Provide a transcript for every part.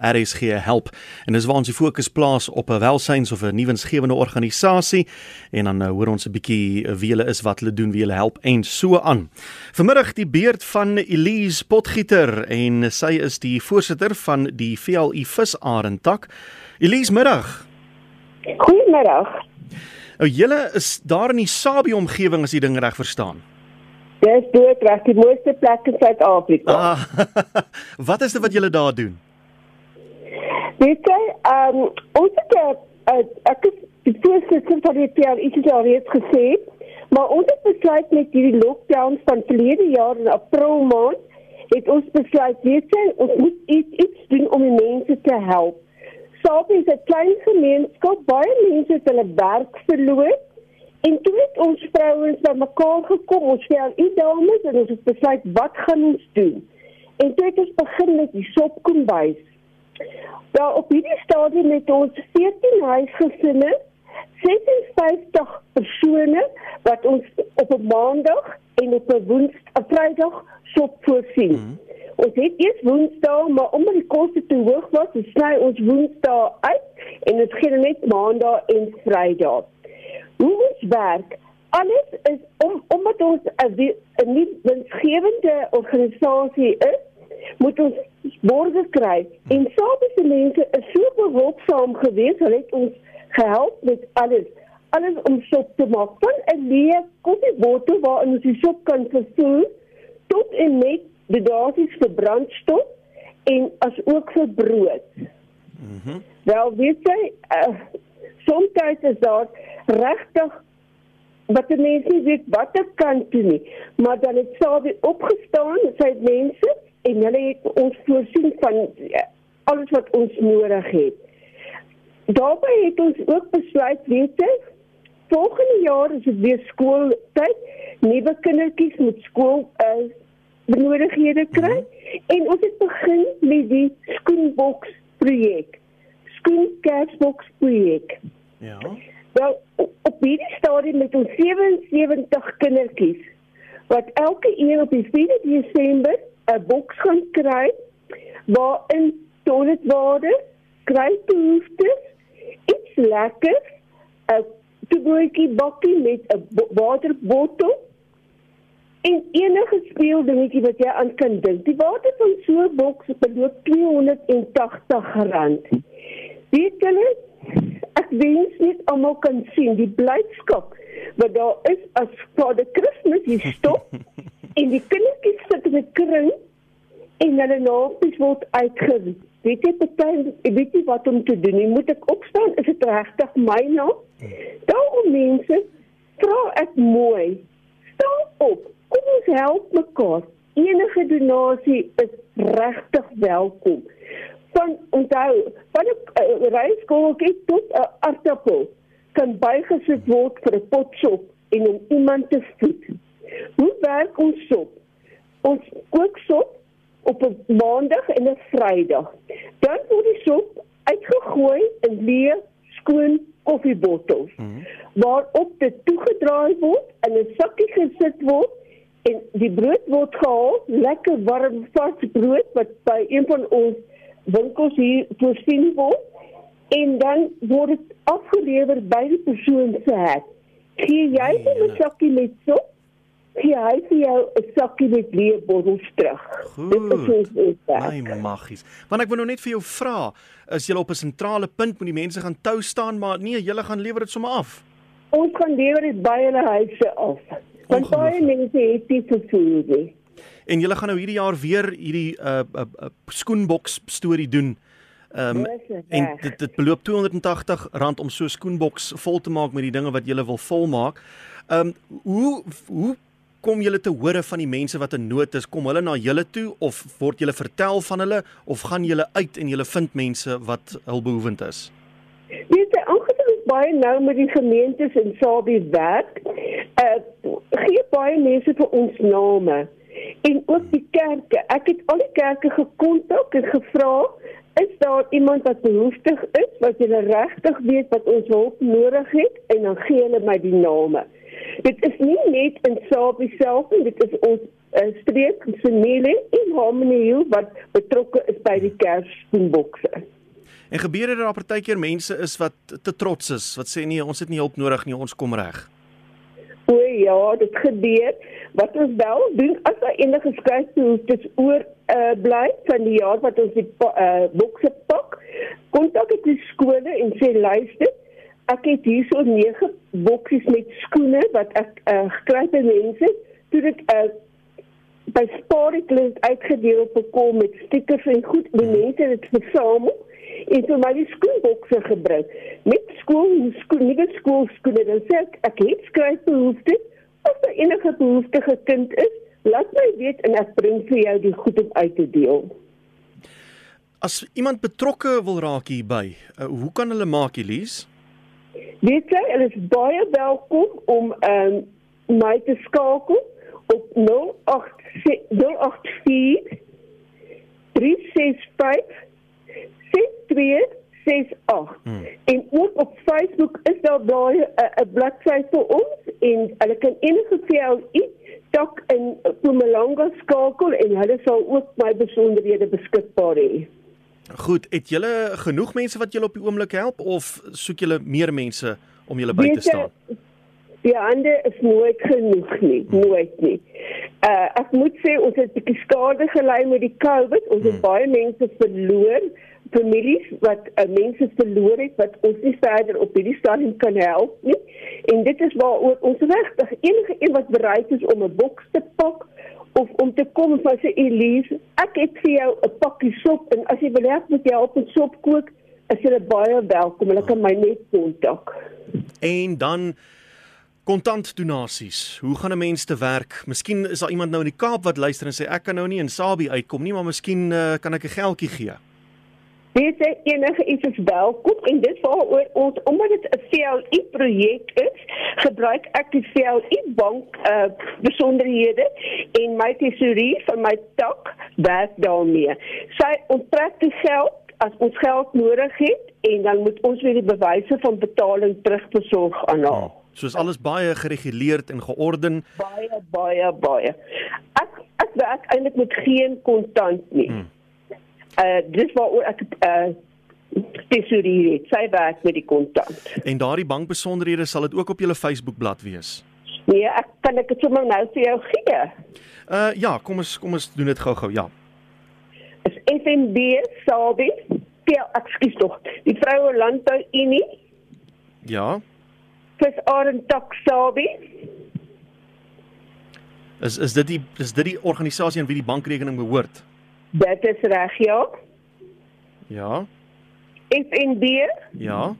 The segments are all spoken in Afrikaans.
RSG help en dis waar ons die fokus plaas op 'n welsyns of 'n nuwensgewende organisasie en dan uh, hoor ons 'n bietjie uh, wie hulle is, wat hulle doen, wie hulle help en so aan. Vanmiddag die beurt van Elise Potgieter en sy is die voorsitter van die VLI Visarentak. Elise middag. Goeiemiddag. Nou julle is daar in die Sabie omgewing as jy ding reg verstaan. Dis dit reg die mooiste plek in Suid-Afrika. Ah, wat is dit wat julle daar doen? Weet jy, um, ons het uh, ek die voorsitter van die ek het al reeds gesê, maar ons het besluit met hierdie lockdown van verlede jaar in April maand het ons besluit weet jy, ons moet iets iets doen om die mense te help. Sabie is 'n klein gemeenskap, baie mense het hulle werk verloor. En toe het ons vrouens bymekaar gekom, ons sê al die dames en ons het besluit wat gaan ons doen? En toe het ons begin met die sopkombuis. Daar op hierdie stadium met ons 14 huisgesinne, 56 persone wat ons op 'n maandag en op 'n woensdag, Vrydag sop voorsien. Mm -hmm. Ons het eers woensdag, maar omdat die koste te hoog was, sny ons woensdag uit en ons gee net maandag en Vrydag. Hoe ons werk, alles is om omdat ons 'n 'n nie winsgewende organisasie is, moet ons borge kry. En Sabie mense is so behulpsaam geweest, hulle het ons gehelp met alles. Alles om sop te maak. Van 'n leë koffiebottel waarin ons die sop kan vervoer tot en met die dosis vir brandstof en as ook vir brood. Mhm. Mm Wel, weet jy, uh, soms is daar regtig wat mense nie weet wat ek kan doen nie, maar dan het Sabie opgestaan, sy het mense en hulle het ons voorsien van eh, alles wat ons nodig het. Daarbey het ons ook besluit, weet jy, volgende jaar is dit weer skooltyd, nuwe kindertjies moet skool uh, benodighede kry -hmm. en ons het begin met die skoenboks projek. Skoenkersboks projek. Ja. Wel op hierdie stadium met ons 77 kindertjies wat elke een op die 4 Desember 'n boks gaan kry waarin toiletwater, kruipbehoeftes, iets lekker, 'n toeboetjie bakkie met 'n waterbottel en enige speeldingetjie wat jy aan kan dink. Die water van so 'n boks beloop R280. Wie kan dit? Ek wens net almal kan sien die blydskap wat daar is as Vader Kersfees hier stop en die kindertjies sit in 'n kring en hulle naapies word uitgeroep. Weet jy party, weet nie wat om te doen nie. Moet ek opstaan? Is dit regtig my naam? Daarom mense, vra ek mooi. Staan op. Kom ons help mekaar. Enige donasie is regtig welkom. Van onthou, van 'n uh, reiskooltjie tot 'n uh, aardappel kan bygesit word vir 'n pot sop en om iemand te voed. Hoe werk ons sop? Ons kook sop op 'n maandag en 'n Vrydag. Dan word die sop uitgegooi in leë skoon koffiebottels mm -hmm. waarop dit toegedraai word en 'n sakkie gesit word en die brood word gehaal, lekker warm vars brood wat by een van ons winkels hier voorsien word en dan word dit afgelewer by die persoon se huis. Gee jy hom 'n sakkie met sop? Gee hy vir jou 'n sakkie met leë bottels terug. Dit is so baie magies. Want ek wil nou net vir jou vra, is jy op 'n sentrale punt met die mense gaan tou staan, maar nee, jy gaan lewer dit sommer af. Ons gaan lewer dit by hulle huise af. Want baie mense het dit vervoer nie. En julle gaan nou hierdie jaar weer hierdie uh, uh, uh skoenboks storie doen. Ehm um, en dit dit beloop R280 om so 'n skoenboks vol te maak met die dinge wat jy wil volmaak. Ehm um, hoe hoe kom julle te hore van die mense wat in nood is? Kom hulle na julle toe of word julle vertel van hulle of gaan julle uit en julle vind mense wat hulpbehoevend is? Weet jy, aangesien baie nou met die gemeentes in Sabie werk, uh gee baie mense vir ons name en ook die kerke. Ek het al die kerke gekontak en gevra is daar iemand wat behoeftig is wat jy regtig weet wat ons hulp nodig het en dan gee hulle my die name. Dit is nie net in Sabie self nie, dit is ons uh, streek en Harmony Hill wat betrokke is by die Kersbokse. En gebeur dit daar partykeer mense is wat te trots is, wat sê nee, ons het nie hulp nodig nie, ons kom reg. O ja, dit gebeur. Wat ons wel doen as daar enige skryfbehoeftes oor uh, bly van die jaar wat ons die uh, bokse pak, kontak ek die skole en sê luister, ek het hierso 9 boksies met skoene wat ek uh, gekry het by mense. Toe dit uh, by Sporeklus uitgedeel op 'n kom met stickers en goed, die mense het dit versamel en toe my skoolbokse gebruik. Met skool skool nuwe skoolskoene dan sê ek ek het skryfbehoeftes as daar enige behoeftige kind is laat my weet en ek bring vir jou die goed om uit te deel. As iemand betrokke wil raak hierby uh, hoe kan hulle maak Elise weet jy hulle is baie welkom om um, my te skakel op 084 365 6268. Hmm. En ook op Facebook is daar baie 'n uh, bladsy vir ons en hulle kan enige VLI dalk in Mpumalanga skakel en hulle sal ook my besonderhede beskikbaar hê. Goed, het julle genoeg mense wat julle op die oomblik help of soek julle meer mense om julle by te staan? Die ander is nooit genoeg nie, hmm. nooit nie. Uh ek moet sê ons het 'n bietjie skade gely met die COVID. Ons het hmm. baie mense verloor families wat uh, mense verloor het wat ons nie verder op hierdie stadium kan help nie. En dit is waar ons regtig enige een wat bereid is om 'n boks te pak of om te kom en sê Elise, ek het vir jou 'n pakkie sop en as jy wil help met jou op 'n sop kook, is jy baie welkom. Hulle kan my net kontak. En dan kontant donasies. Hoe gaan 'n mens te werk? Miskien is daar iemand nou in die Kaap wat luister en sê ek kan nou nie in Sabie uitkom nie, maar miskien uh, kan ek 'n geldjie gee. Dit is enige iets is welkom en dit waaroor ons omdat dit 'n CLI projek is, gebruik ek die CLI bank uh besonderhede en my tesourie van my tak werk daarmee. Sy onttrek die geld as ons geld nodig het en dan moet ons weer die bewyse van betaling terugbesorg aan haar. Oh, soos alles baie gereguleerd en georden. Baie baie baie. Ek ek werk eintlik met geen kontant nie. Hmm uh dis waaroor ek uh tesourie het. Sy werk met die kontant. En daardie bankbesonderhede sal dit ook op julle Facebookblad wees. Nee, ek kan ek dit sommer nou vir jou gee. Uh ja, kom ons kom ons doen dit gou-gou, ja. Is FNB Sabi? Ja, ekskuus tog. Die Vroue Landbou Unie. Ja. Dis Arentak Sabi. Is is dit die is dit die organisasie aan wie die bankrekening behoort? Dit is reg, ja. Ja. FNB? Ja.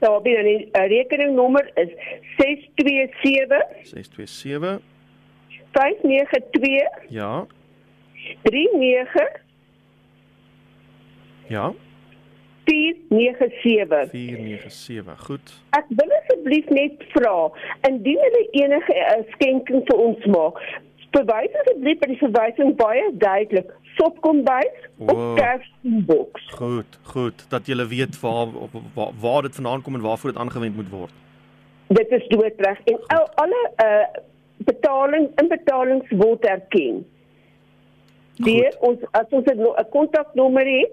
So, die rekeningnommer is 627 627 592 Ja. 39 Ja. 497 497. Goed. Ek wil asseblief net vra indien hulle enige uh, skenking vir ons maak, bewys asseblief by die verwysing baie duidelik sopkombuis wow. kersboks. Goed, goed dat jy weet waar, waar waar dit vandaan kom en waarvoor dit aangewend moet word. Dit is doodreg en al, alle uh betaling inbetalings word erken. Deur ons as ons 'n kontaknommer het,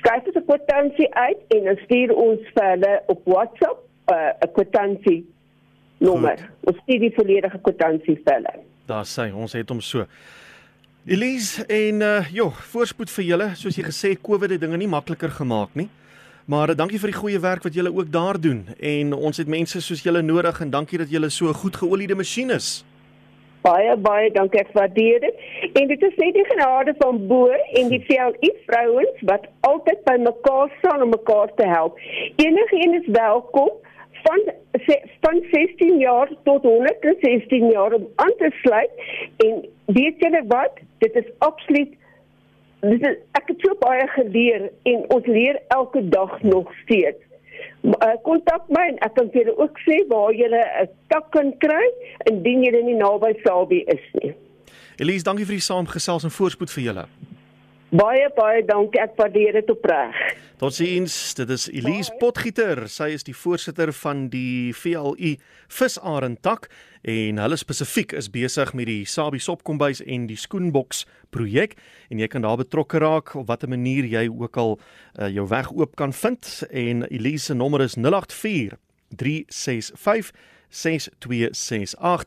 skryf ons 'n kwitansie uit en dan stuur ons vir hulle op WhatsApp uh, 'n uh, kwitansie nommer. Ons stuur die volledige kwitansie vir hulle. Daar sê ons het hom so. Elise en uh joh, voorspoed vir julle. Soos jy gesê COVID het dinge nie makliker gemaak nie. Maar uh, dankie vir die goeie werk wat julle ook daar doen. En ons het mense soos julle nodig en dankie dat julle so goed geoliede masjien is. Baie baie dankie ek waardeer dit. En dit is net die genade van bo en die VLI vrouens wat altyd by mekaar staan om mekaar te help. Enige een is welkom van van 16 jaar tot 116 jaar om aan te sluit en weet julle wat dit is absoluut dit is ek het so baie geleer en ons leer elke dag nog steeds. Uh, kontak my en ek kan julle ook sê waar julle 'n tak kan kry indien julle nie naby Sabie is nie. Elise dankie vir die saamgesels en voorspoed vir julle Baie baie dankie. Ek waardeer dit opreg. Totsiens. Dit is Elise Potgieter. Sy is die voorsitter van die VLU Visarend tak en hulle spesifiek is besig met die Sabi Sopkombuis en die Skoenboks projek en jy kan daar betrokke raak op watter manier jy ook al uh, jou weg oop kan vind en Elise se nommer is 084 365 6268